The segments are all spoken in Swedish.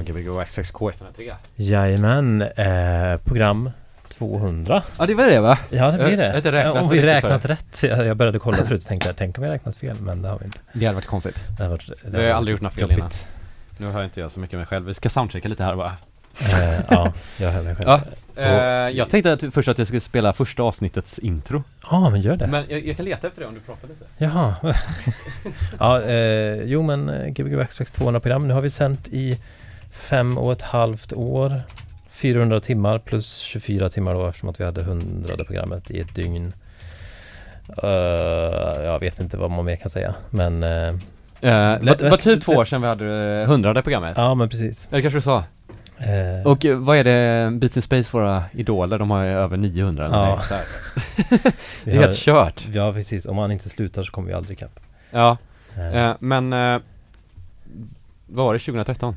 av Gbg Waxtrax K103. Jajamän, eh, program 200. Ja, det var det va? Ja, det blir Jag det. har inte räknat Ja, om vi räknat rätt. Jag jag började kolla förut och tänkte jag, tänk om vi räknat fel, men det har vi inte. Det hade varit konstigt. Det har varit, det Vi har varit aldrig gjort några fel jobbigt. innan. Nu hör inte jag så mycket med mig själv. Vi ska soundchecka lite här bara. Eh, ja, jag hör mig själv. Ja. Ja, Eh, jag tänkte att, först att jag skulle spela första avsnittets intro. men gör det. Men jag, jag kan leta efter det om du pratar lite. Jaha. ja, eh, jo men eh, Gbg Backstracks 200 program. Nu har vi sänt i fem och ett halvt år. 400 timmar plus 24 timmar då eftersom att vi hade 100 programmet i ett dygn. Eh, jag vet inte vad man mer kan säga. Men Lätt- vad, vad lätt- typ två år sedan vi hade eh, hundrade programmet? ja men precis. Eller kanske du sa? Och vad är det, Beats in Space, våra idoler, de har ju över 900 eller Ja. Det är helt kört. Ja precis, om man inte slutar så kommer vi aldrig ikapp. Ja, men vad var det, 2013?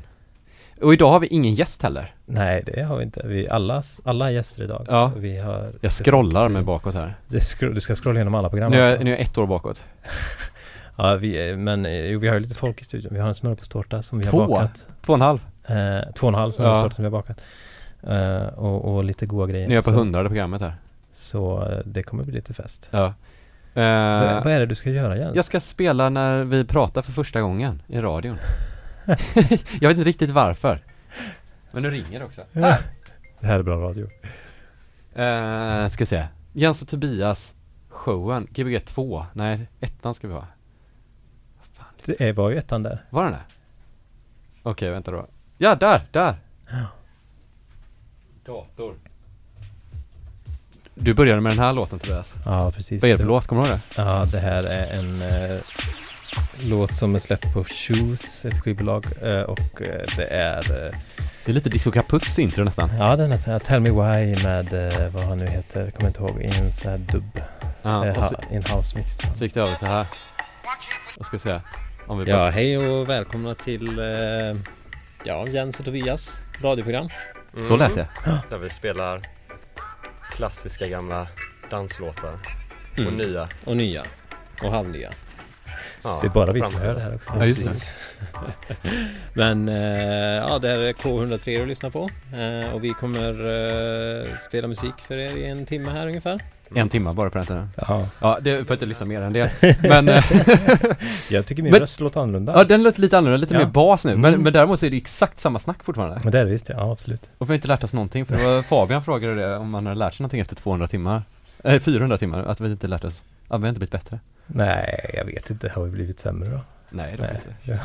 Och idag har vi ingen gäst heller. Nej det har vi inte. Vi alla, alla gäster idag. Ja. Vi har Jag scrollar mig bakåt här. Skro- du ska scrolla igenom alla program Nu är, alltså. nu är jag ett år bakåt. Ja, vi, men eh, jo, vi har ju lite folk i studion. Vi har en smörgåstårta som vi har Två? bakat. Två och en halv. Eh, två och en halv smörgåstårta som vi har bakat. Eh, och, och lite goda grejer. Nu är jag på så, hundrade programmet här. Så eh, det kommer bli lite fest. Ja. vad, Eh, vad är det du ska göra Jens? jag ska spela när vi pratar för första gången i radion. jag vet inte riktigt varför. Men nu ringer det också. Här! Det här är bra radio. Eh, ska se. Jens och Tobias showen, Gbg 2. Nej, ettan ska vi ha. Fan, Det är- var ju ettan där. var den det? Okej, vänta då. Ja, där, där! Dator. Du började med den här låten Tobias. Ja, precis. Vad är det för låt? Kommer du ihåg det? Ja, det här är en eh, låt som är släppt på Shoes, ett skivbolag. Eh, och eh, det är eh, Det är lite Disco Caputs intro nästan. Ja, den är här Tell Me Why med vad han nu heter, kommer inte ihåg, i en sån här dubb. Ja, eh, och så, ha, i en house mix. så gick det över så här. Jag ska se. Om vi Ja, hej och välkomna till eh, ja, Jens och Tobias radioprogram. Så lät det. Där vi spelar klassiska gamla danslåtar och Mm. nya och nya och halvnya. Ja, Det är bara vi som hör det här också. Ja, just. Men eh, ja, det här är K103 att lyssna på eh, och vi kommer eh, spela musik för er i en timme här ungefär. En timme bara på den tiden. Ja, Ja, det får inte lyssna mer än det. Men, eh, jag tycker min Men- röst låter annorlunda. ja den låter lite annorlunda, lite Ja. mer bas nu. Men, Mm. men däremot så är det exakt samma snack fortfarande. Men det är det visst, ja absolut. Och vi har inte lärt oss någonting, för det var Fabian frågade det om man hade lärt sig någonting efter 200 timmar. Eh, 400 timmar, att vi inte lärt oss. Att vi har inte blivit bättre. Nej, jag vet inte. Har vi blivit sämre då? Nej, det har vi inte.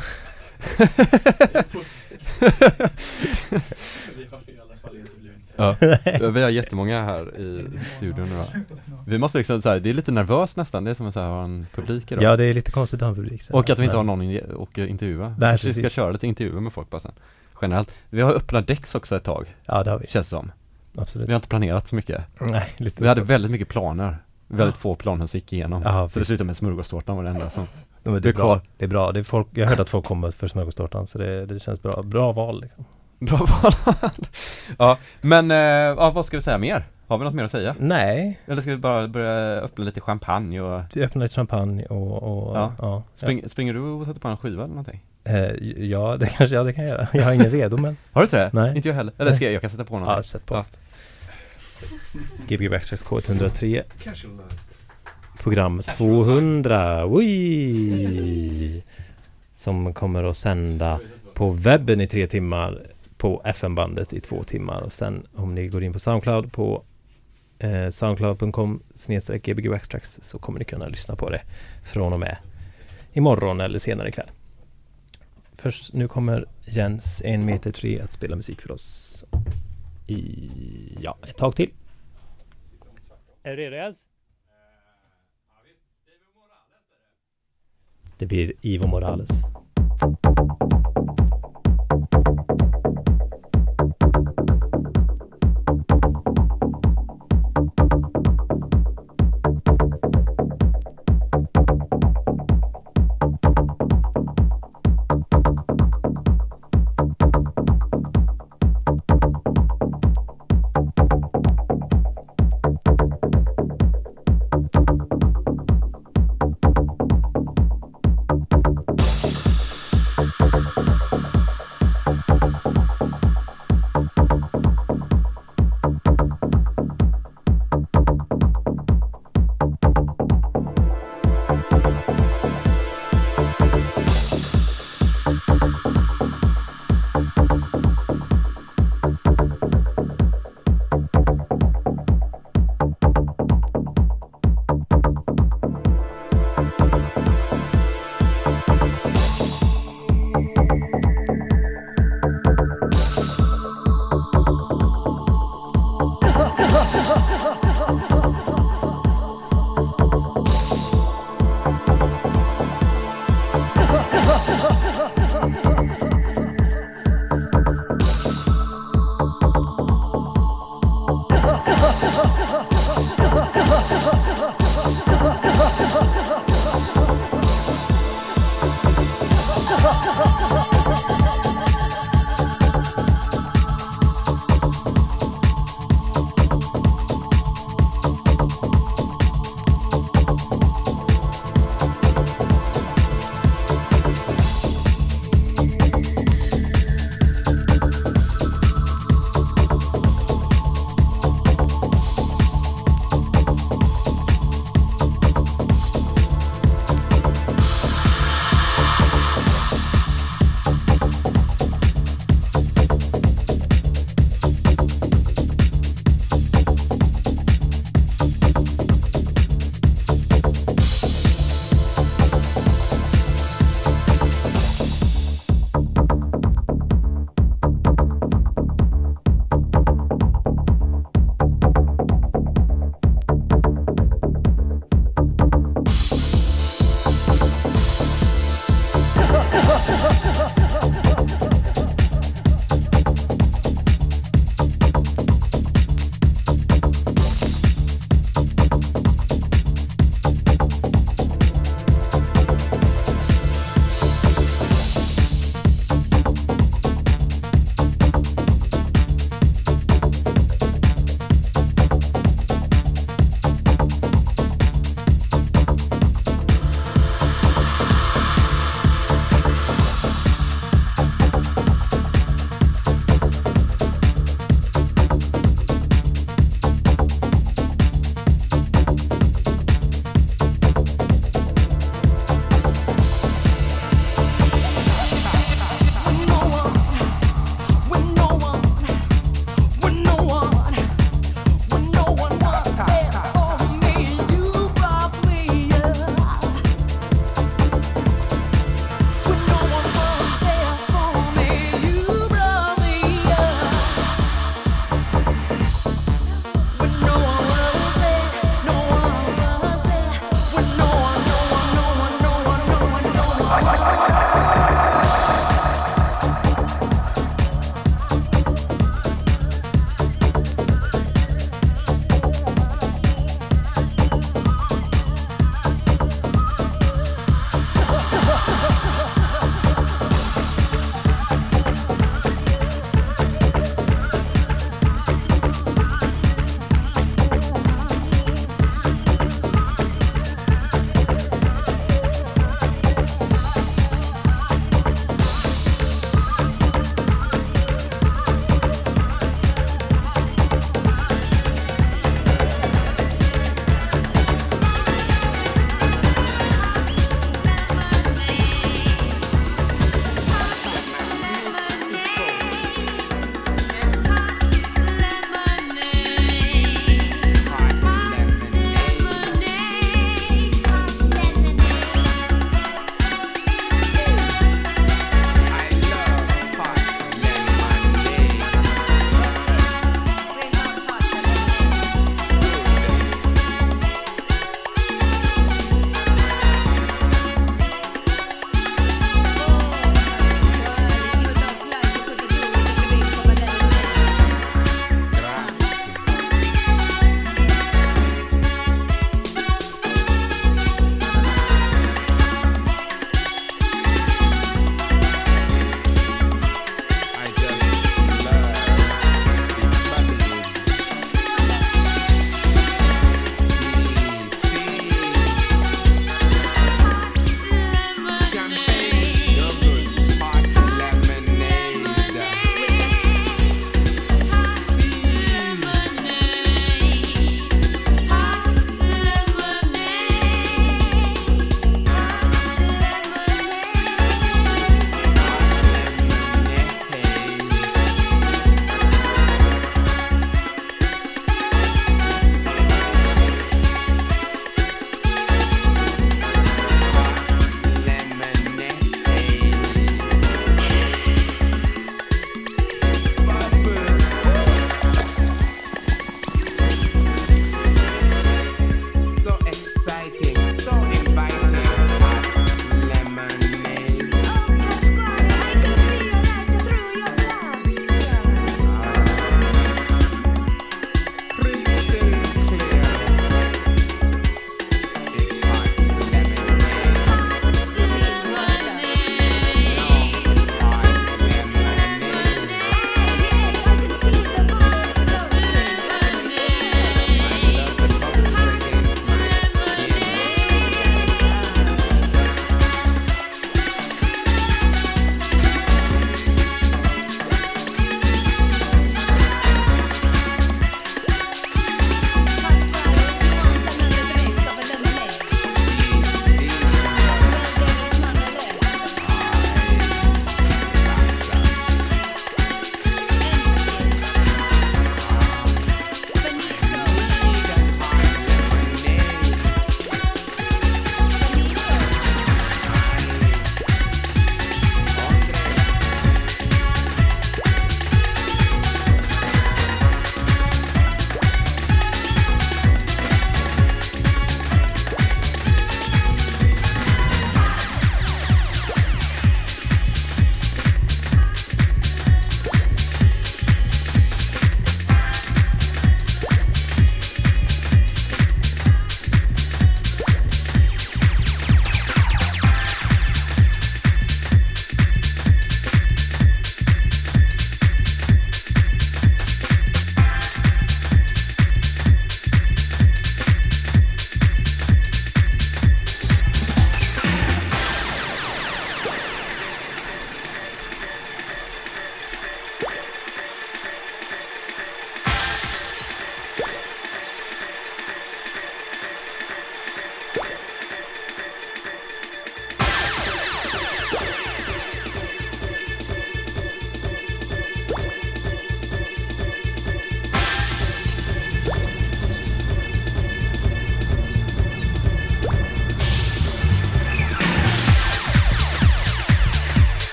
Ja. Ja. Vi har jättemånga här i studion nu. Vi måste liksom så här, det är lite nervöst nästan, det är som att ha en publik idag. ja, det är lite konstigt att ha en publik. så. Och att vi inte har någon in- och intervjua. Nej, Kanske vi ska precis. köra lite intervjuer med folk bara sen. Generellt. Vi har öppna däcks också ett tag, Ja, det har vi. känns som. Absolut. Vi har inte planerat så mycket. Nej, lite Vi hade väldigt mycket planer. Väldigt få planer som gick igenom. Ja, så det slutade med smörgåstårtan var det enda som... Det det är är bra. kvar. Det är bra. Det är folk, jag hörde att folk kommer för smörgåstårtan så det, det känns bra. Bra val liksom. Bra val. ja, men eh, ja, vad ska vi säga mer? Har vi något mer att säga? Nej, Eller ska vi bara börja öppna lite champagne och... vi öppnar lite champagne och, och Ja. ja. Spring, Springer du och sätter på en skiva eller någonting? Eh, ja, det kanske jag det kan jag göra. Jag har ingen redo men Har du inte det? Nej. Inte jag heller. Eller ska jag, jag kan sätta på någonting. ja, sätt på. Ja. Gbg Backstracks K103 Program 200 Ui! Som kommer att sända på webben i tre timmar På FM-bandet i två timmar och sen om ni går in på Soundcloud på eh, Soundcloud.com snedstreck så kommer ni kunna lyssna på det från och med imorgon eller senare ikväll. Först nu kommer Jens, en meter tre, att spela musik för oss i, ja, ett tag till. Är du redo Jens? Det blir Ivo Morales.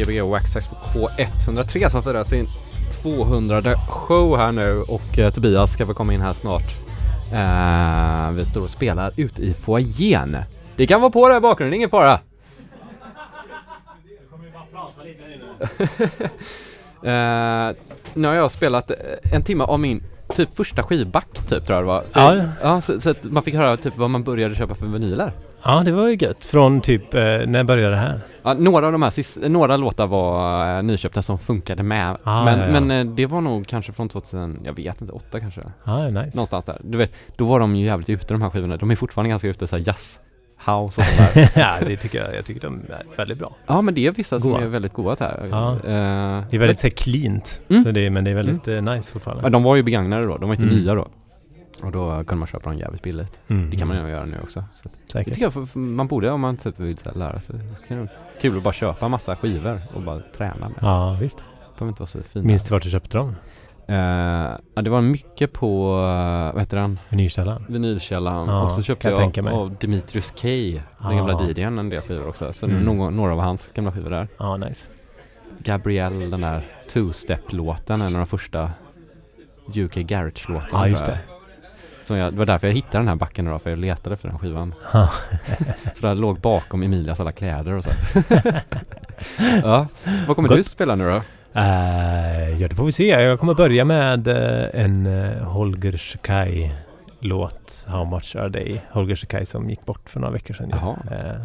Gbg Waxtrax på K103 som firar sin 200 show här nu och eh, Tobias ska väl komma in här snart. Eh, vi står och spelar ute i foajén. Det kan vara på där i bakgrunden, ingen fara. eh, nu har jag spelat eh, en timme av min typ första skivback typ tror jag det var. Ja. ja så, så att man fick höra typ vad man började köpa för vinyler. Ja, det var ju gött. Från typ, eh, när började det här? Ja, några av de här sist, några låtar var eh, nyköpta som funkade med. Ah, men ja, ja. men eh, det var nog kanske från 2000, jag vet inte, 8 kanske. Ja, nice. Någonstans där. Du vet, då var de ju jävligt ute de här skivorna. De är fortfarande ganska ute såhär jazz, house och sånt där. ja, det tycker jag. Jag tycker de är väldigt bra. ja men det är vissa som Goa. är väldigt goda här. Ja. Eh, Det är väldigt så här cleant. Mm. Så det, men det är väldigt eh, nice fortfarande. men de var ju begagnade då, de var inte Mm. nya då. Och då kunde man köpa dem jävligt billigt. Mm. Det kan man ju göra nu också. Så Säkert. tycker jag, för- för man borde om man typ vill här lära sig. Det Kul att bara köpa massa skivor och bara träna med. Ja, visst. Det behöver inte vara så fina. Minns du vart du köpte dem? Eh, ja, det var mycket på, uh, vad heter han, Vinylkällaren? vinylkällan. Ja, och så köpte jag jag av Dimitrius K, den Ja. gamla DJn, en del skivor också. Så Mm. några, några av hans gamla skivor där. Ja, nice. Gabrielle, den där two-step-låten, en av de första UK Garage-låtarna. Ja, just det. Så jag, det var därför jag hittade den här backen då, för jag letade efter den skivan. Ja. Så där låg bakom Emilias alla kläder och så. ja, vad kommer Gott. du spela nu då? Eh, ja, det får vi se. Jag kommer börja med eh, en uh, Holger Shekai låt How much are they? Holger Shekai som gick bort för några veckor sedan. Eh,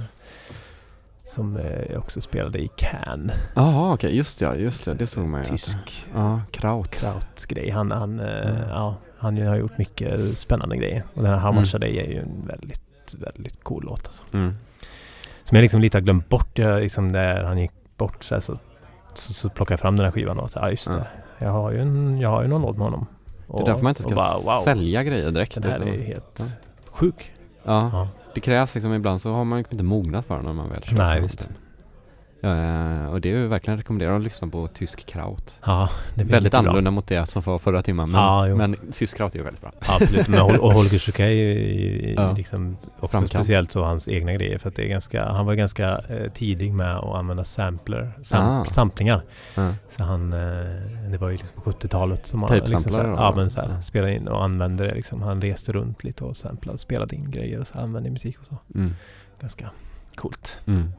som jag också spelade i Cannes. Jaha, okej, just ja, just det, det såg man ju. Tysk Ja, Kraut. Krauts grej. Han, han, Mm. ja, han har gjort mycket spännande grejer. Och den här How Mm. much they är ju en väldigt, väldigt cool låt alltså. Mm. Som jag liksom lite har glömt bort. Jag, liksom när han gick bort så, här, så, så, så plockade jag fram den här skivan och så ja just det. Jag har ju, en, jag har ju någon låt med honom. Det är därför man inte och ska bara, wow, sälja grejer direkt. Den här är helt Ja. sjuk. Ja, Ja. det krävs liksom ibland så har man inte mognat för den när man väl köper Nej, den. Ja, och det är ju verkligen rekommenderat att lyssna på tysk kraut. Ja, det Väldigt mycket bra. annorlunda mot det som var förra timmen. Men, Ja, men tysk kraut är ju väldigt bra. Absolut, men och Holger Schukai är ju Ja. liksom också Framkant. speciellt så hans egna grejer för att det är ganska, han var ganska eh, tidig med att använda sampler, sam, Ah. samplingar. Ja. Så han, eh, det var ju liksom på 70-talet som han liksom så här, då? ja, men så här, Ja. spelade in och använde det liksom. Han reste runt lite och samplade, spelade in grejer och så använde musik och så. Mm. Ganska Coolt. Mm.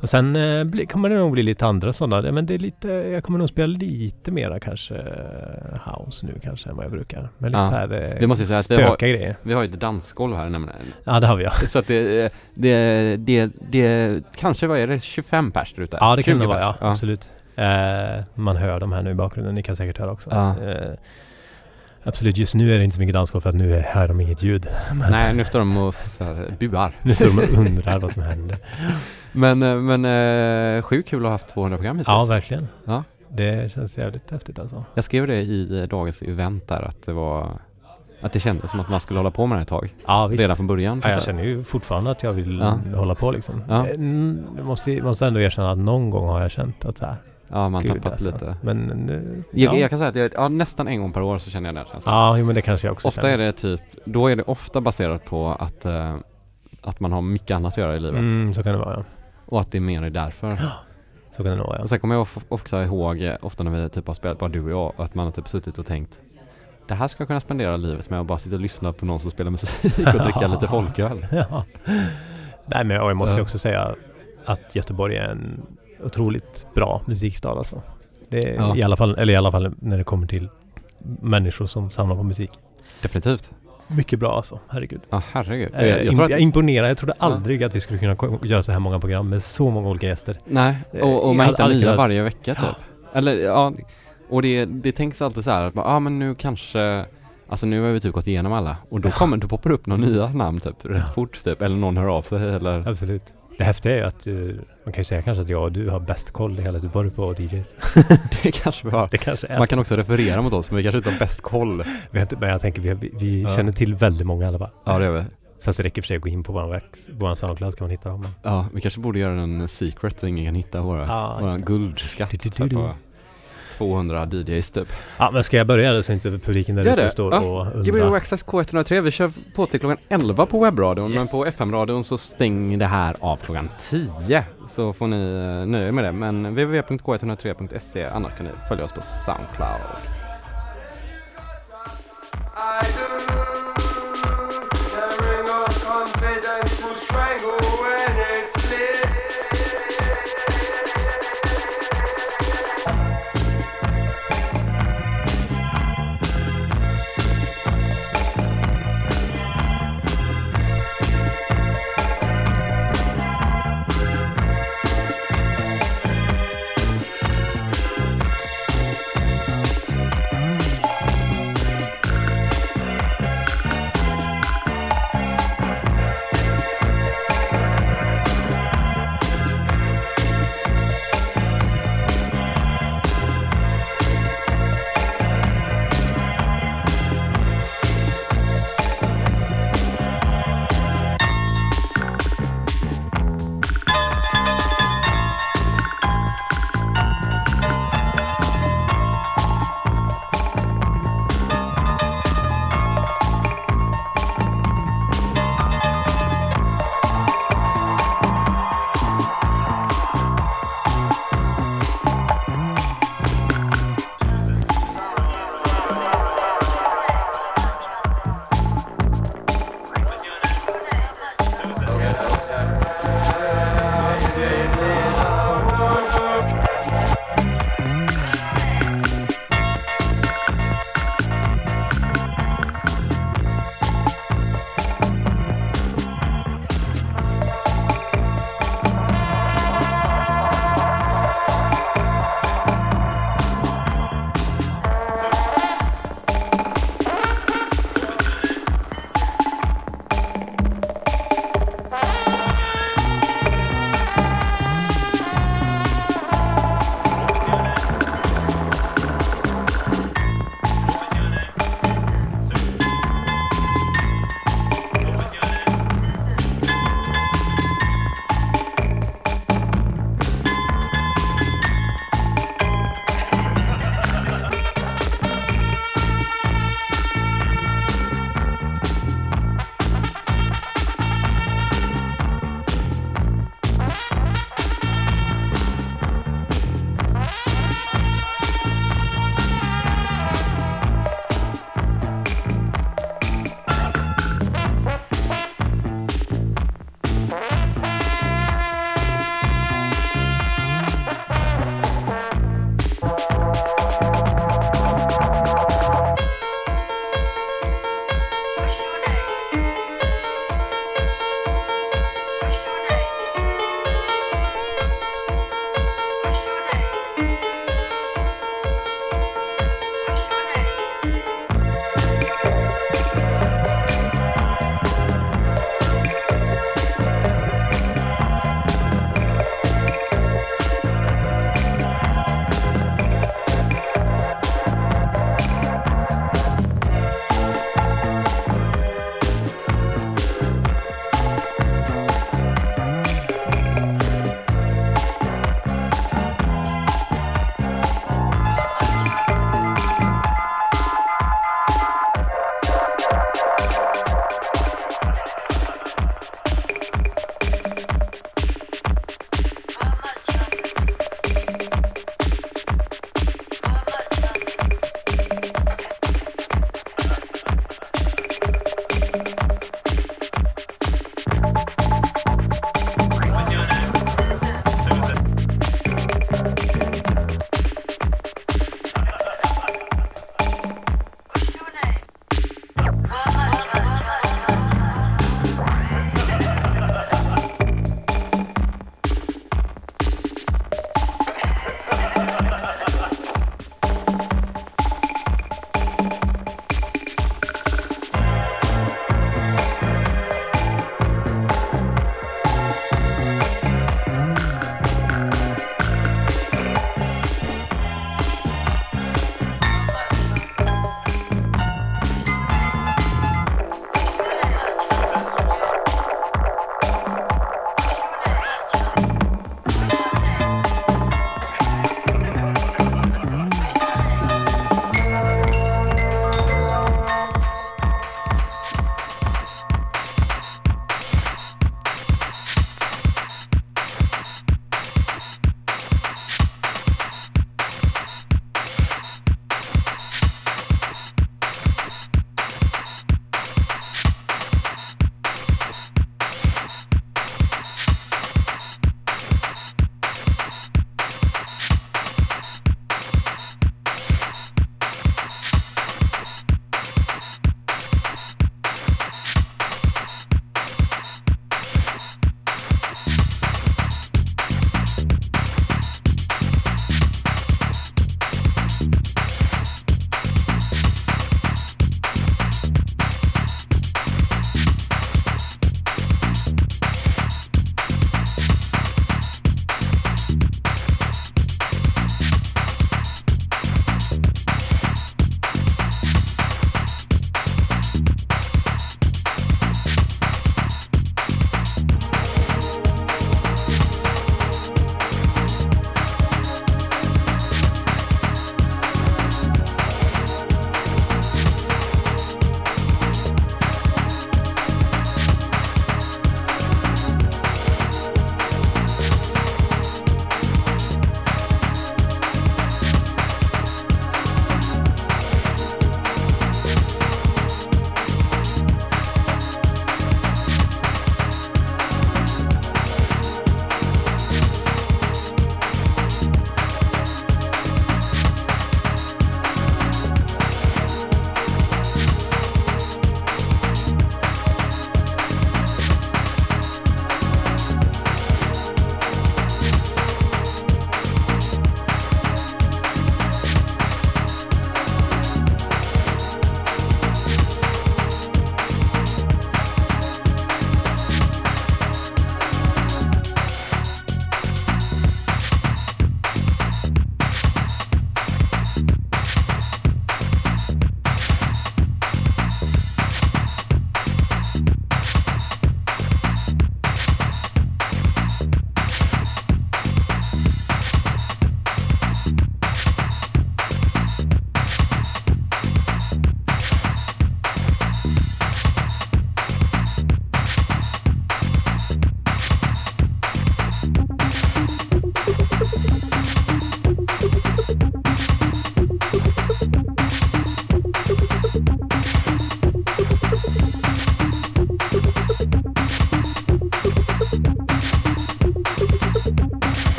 Och sen eh, bli, kommer det nog bli lite andra sådana. Men det är lite, jag kommer nog spela lite mera kanske eh, house nu kanske än vad jag brukar. Men lite Ja. så här eh, Vi måste säga att vi har- grejer. Vi har ju ett dansgolv här nämligen. Ja det har vi ja. Så att det, det, det, det kanske, vad är det, 25 pers där ute? Ja det kan 20 det vara ja, ja. absolut. Eh, man hör dem här nu i bakgrunden, ni kan säkert höra också. Ja. Eh, absolut, just nu är det inte så mycket dansgolv för att nu hör de inget ljud. Men Nej, nu står de och buar. nu står de och undrar vad som händer. Men, eh, men eh, sjukt kul att ha haft 200 program hittills. Ja, verkligen. Ja. Det känns jävligt häftigt alltså. Jag skrev det i eh, dagens event där att det var att det kändes som att man skulle hålla på med det ett tag. Ja, visst. Redan från början. Ja, jag känner ju fortfarande att jag vill Ja. hålla på liksom. Ja. Mm, Jag måste, måste ändå erkänna att någon gång har jag känt att så här, Ja, man gud tappat alltså. lite. Men nu, Jag, ja. jag kan säga att jag, ja, nästan en gång per år så känner jag den känslan. Ja, men det kanske jag också Ofta känner. är det typ, då är det ofta baserat på att, eh, att man har mycket annat att göra i livet. Mm, så kan det vara ja. Och att det är mer är därför. Så kan det nog vara ja. Och sen kommer jag också ihåg, eh, ofta när vi typ har spelat, bara du och jag, att man har typ suttit och tänkt det här ska jag kunna spendera livet med att bara sitta och lyssna på någon som spelar musik och dricka lite folköl. ja. Nej men och jag måste ju Ja. också säga att Göteborg är en otroligt bra musikstad alltså. Det är Ja. i alla fall, eller i alla fall när det kommer till människor som samlar på musik. Definitivt. Mycket bra alltså, herregud. Ja, herregud. Jag, jag, jag imp- tror jag att, imponerar, jag trodde aldrig att vi skulle kunna göra så här många program med så många olika gäster. nej, och, och man hittar nya kunnat- varje vecka typ. Eller ja, och det, det tänks alltid så här att ja ah, men nu kanske Alltså nu har vi typ gått igenom alla och då kommer, då poppar upp några nya namn typ rätt fort typ eller någon hör av sig eller Absolut. Det häftiga är ju att eh, man kan ju säga kanske att jag och du har bäst koll i hela Göteborg på DJs. det kanske vi har. Det kanske är Man så. kan också referera mot oss men vi kanske inte har bäst koll. Inte- Men jag tänker vi, vi, vi Ja. känner till väldigt många i alla fall. Ja det gör vi. Fast det räcker för sig att gå in på vår, vår Soundcloud så kan man hitta dem. Ja, vi kanske borde göra en secret så ingen kan hitta våra, Ja, just våra det. guldskatt Du, du, du, 200 DJs typ. Ja men ska jag börja eller så inte publiken där ute står Ja. och undrar? Access K103, vi kör på till klockan 11 på webbradion Yes. men på FM-radion så stänger det här av klockan 10. Så får ni uh, nöja er med det. Men www.k103.se annars kan ni följa oss på Soundcloud. Confidence will strangle when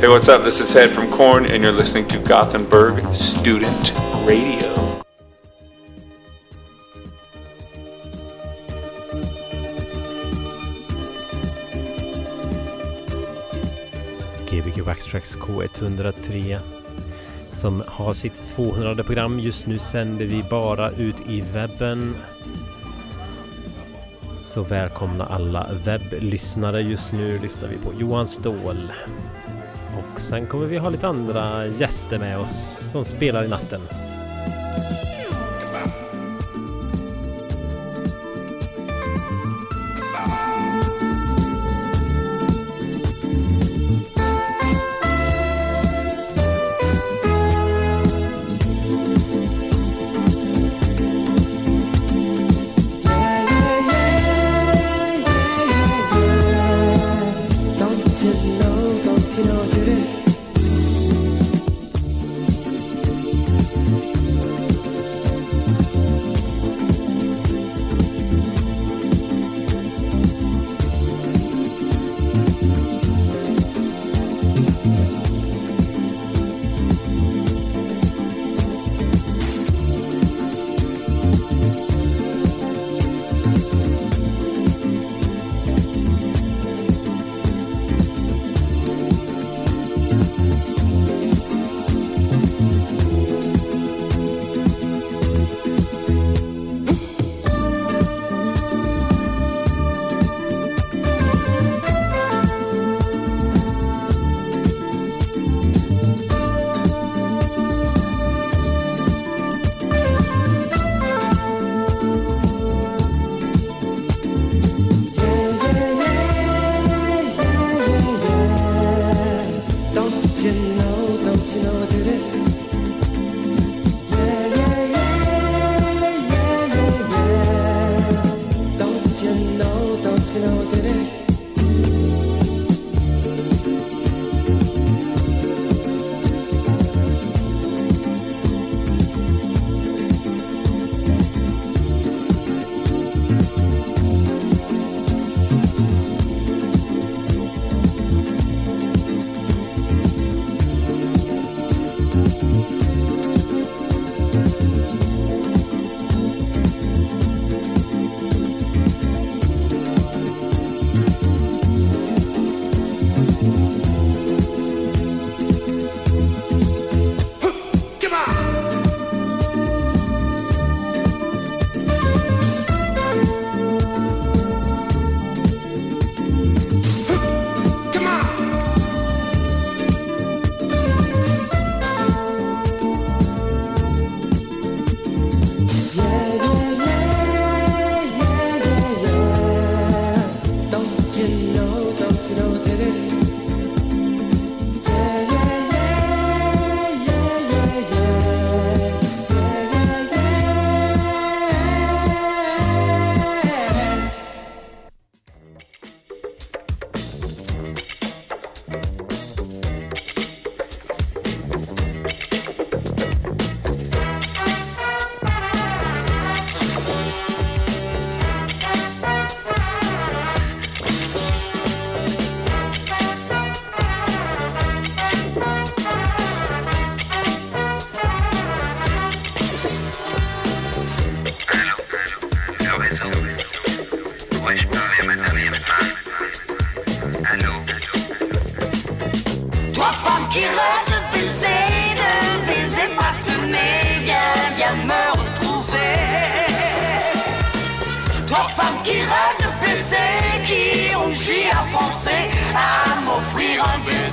Hey, what's up? This is Ted from Corn and you're listening to Gothenburg Student Radio. Gbg Waxtrax K103 som har sitt 200 program. Just nu sänder vi bara ut i webben. Så välkomna alla webblyssnare. Just nu lyssnar vi på Johan Ståhl. Sen kommer vi ha lite andra gäster med oss som spelar i natten.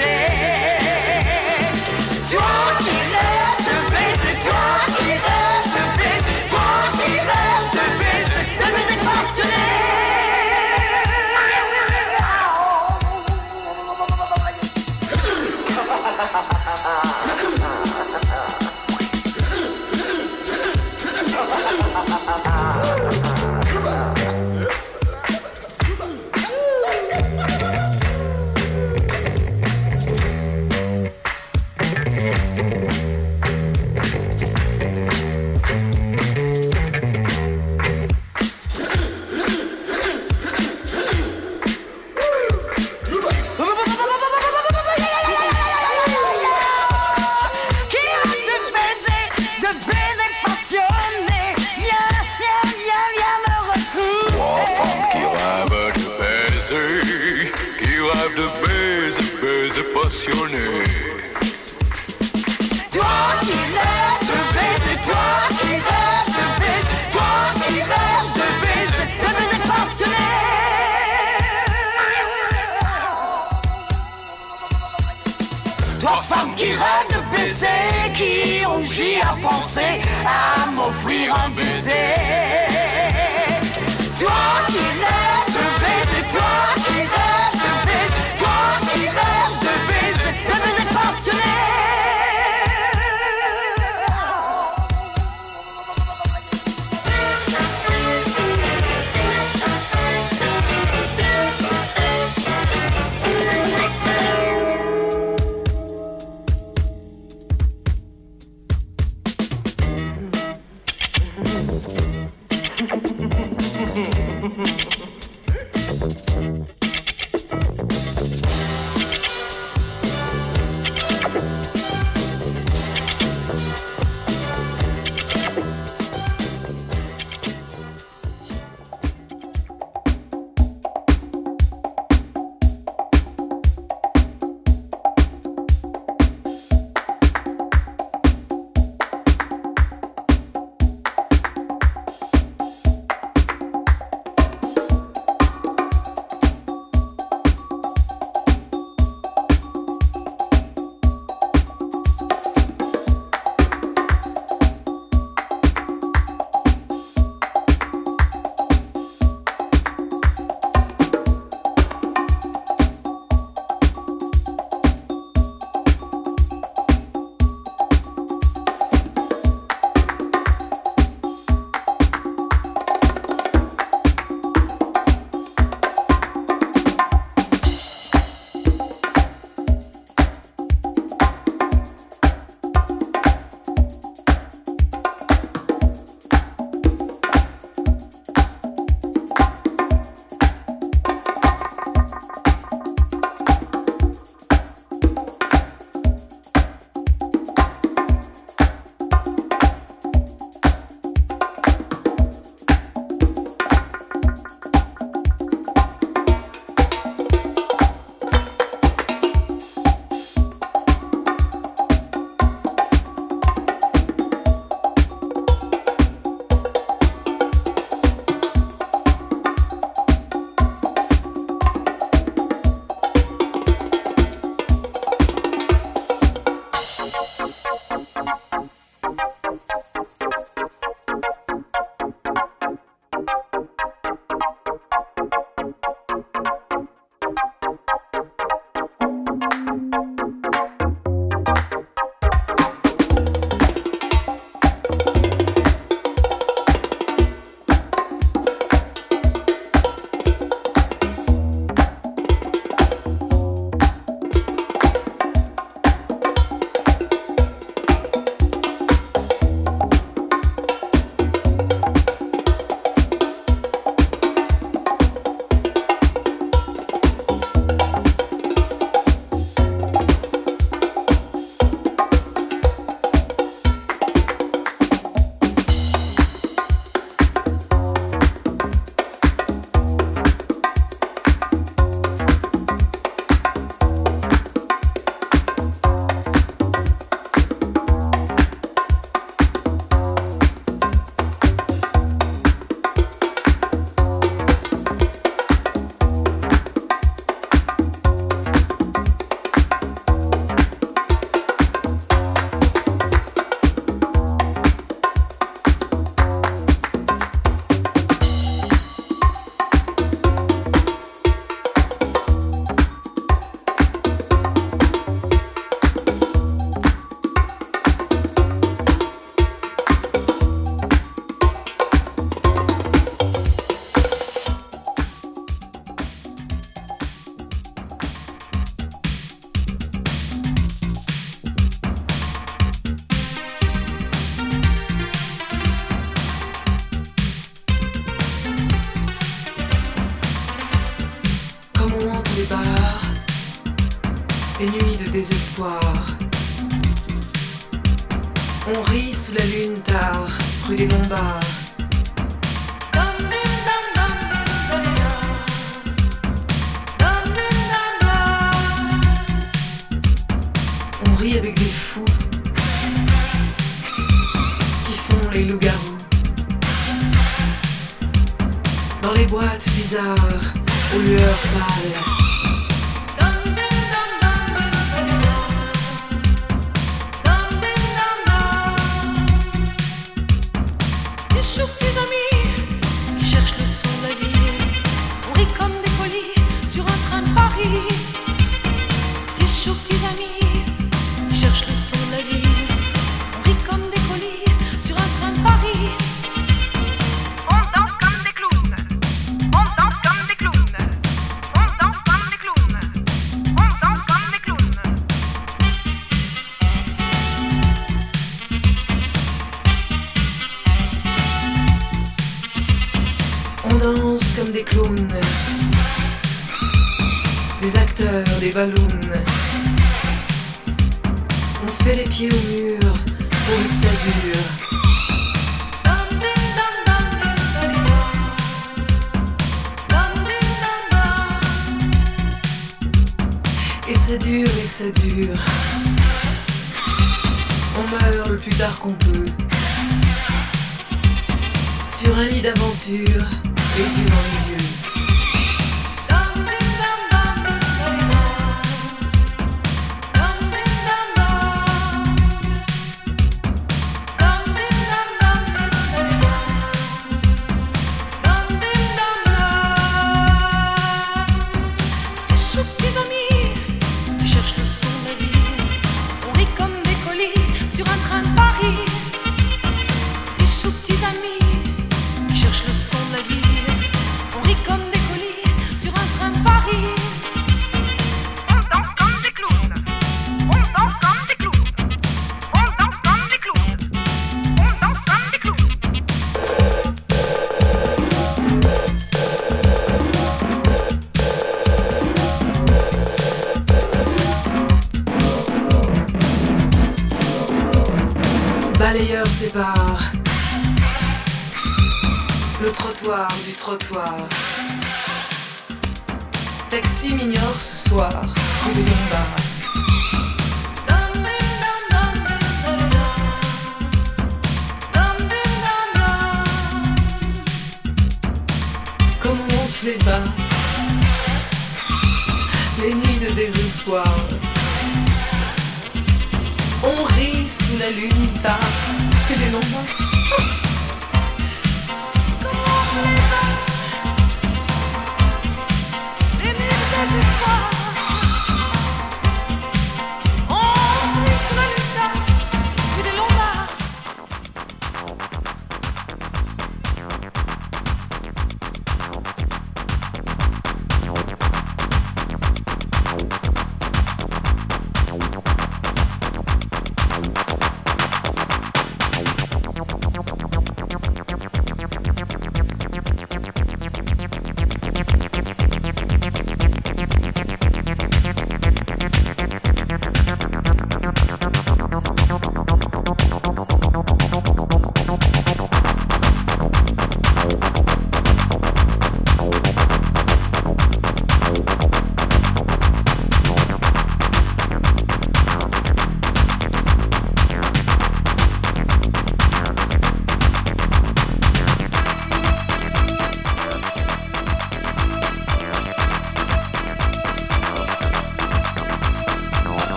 say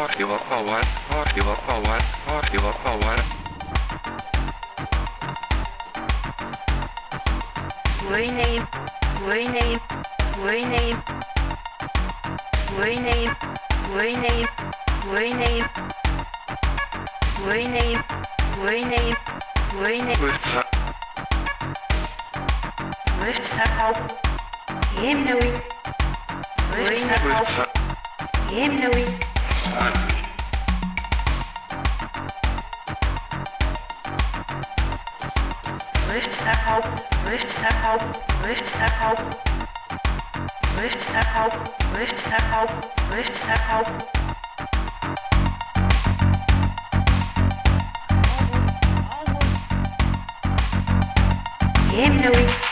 Partila Power, Partila Power, Partila Power. Rename, rename, rename, rename, rename, rename, rename, rename, rename. Rıfsa. Rıfsa kal. Yemnoy. Rıfsa kal. Yemnoy. Hymnally.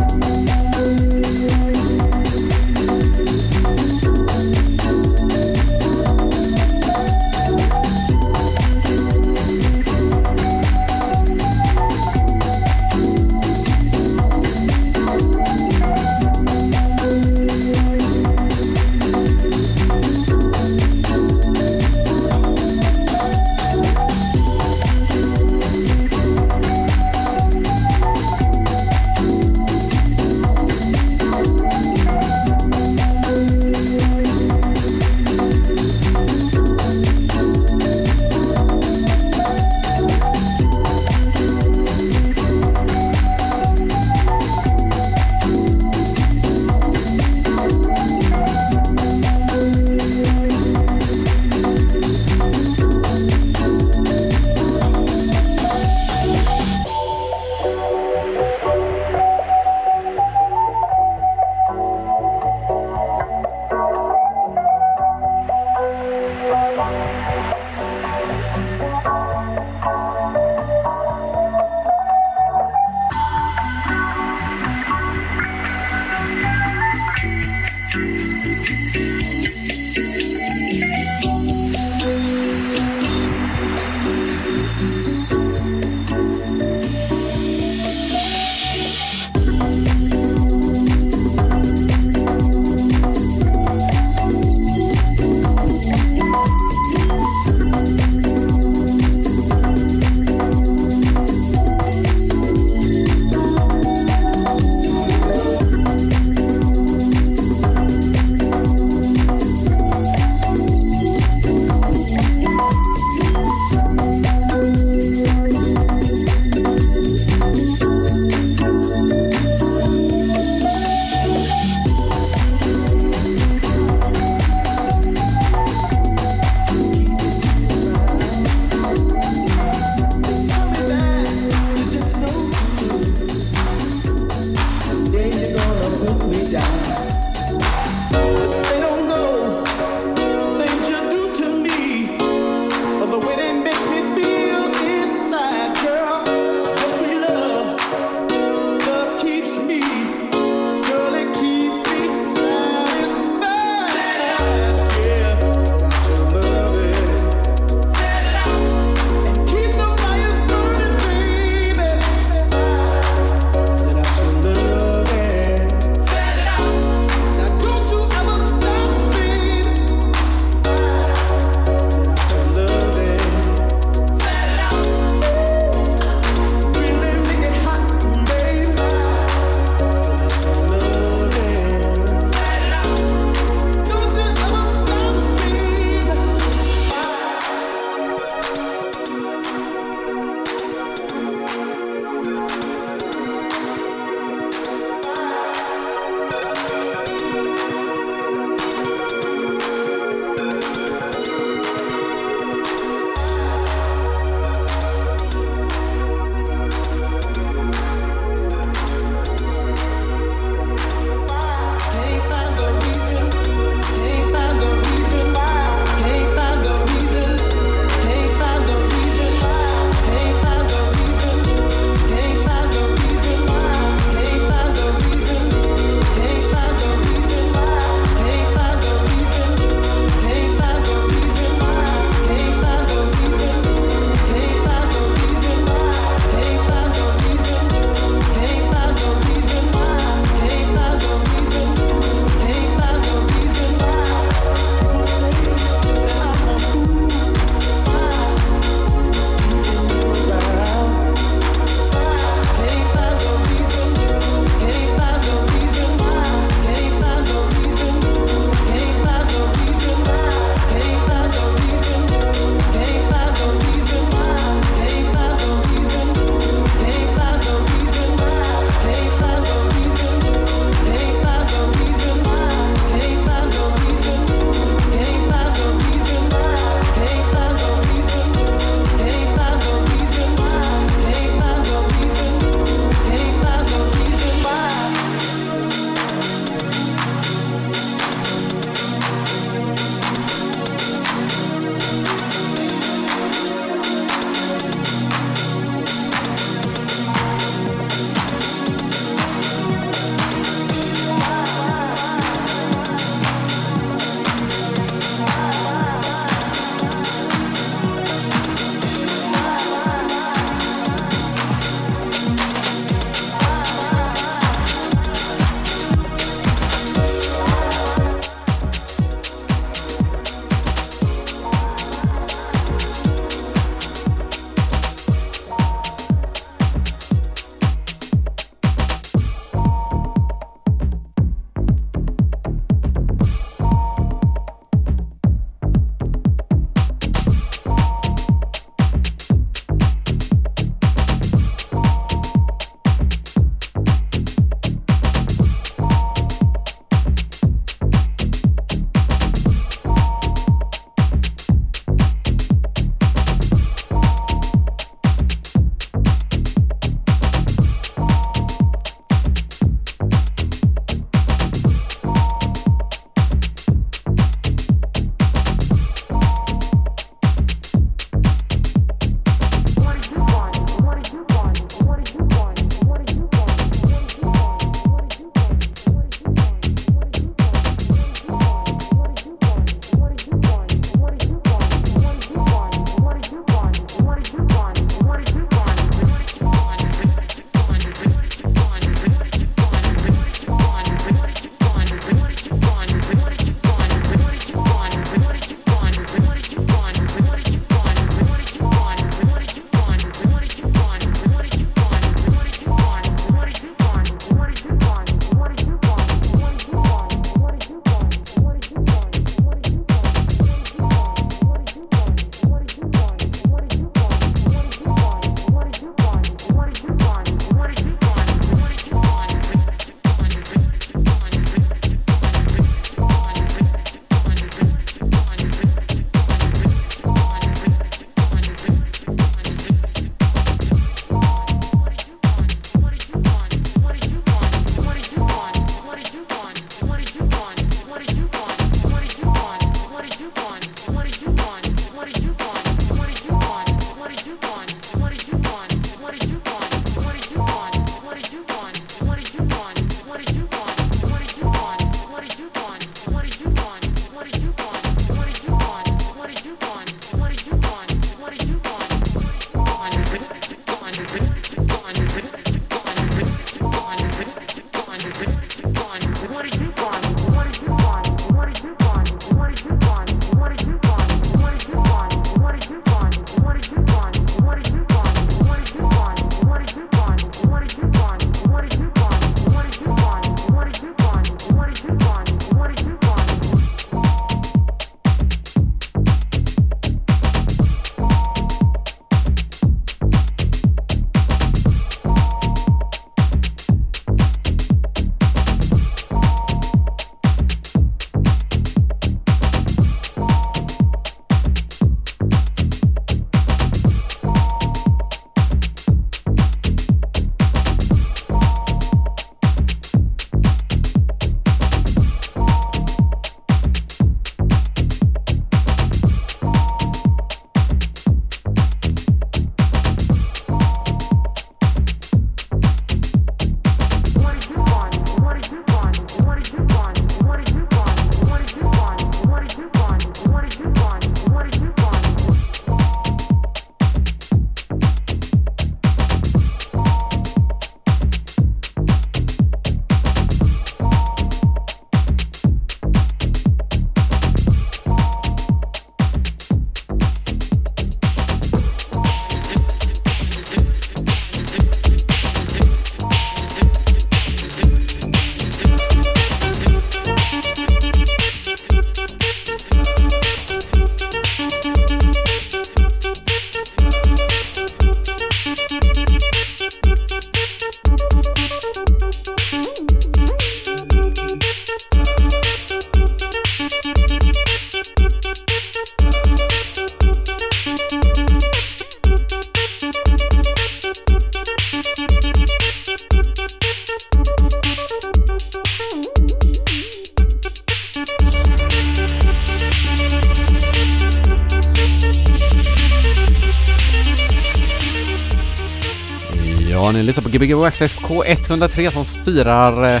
Ni lyssnar på Gbg Waxxed K103 som firar eh,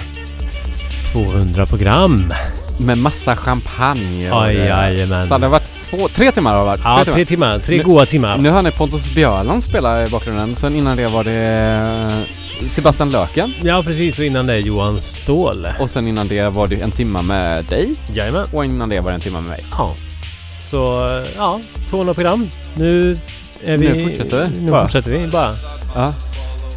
200 program. med massa champagne. och Aj, det- jajamän. Så det har varit två, tre timmar har det varit. Ja, tre timmar. Tre Nu- goda timmar. Nu hör ni Pontus Björland spela i bakgrunden. Sen innan det var det eh, Sebastian Löken. Ja, precis. Och innan det Johan Ståhl. Och sen innan det var det en timma med dig. Jajamän. Och innan det var det en timma med mig. Ja. Så, ja. 200 program. Nu är vi... Nu fortsätter vi Nu bara. fortsätter vi bara. Ja.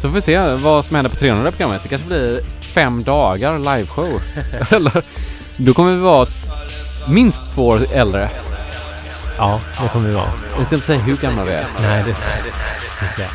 Så får vi se vad som händer på 300 programmet. Det kanske blir fem dagar liveshow. Eller, då kommer vi vara minst två år äldre. Ja, det kommer vi vara. Jag ska inte säga hur gamla vi är. Nej, det... Inte jag.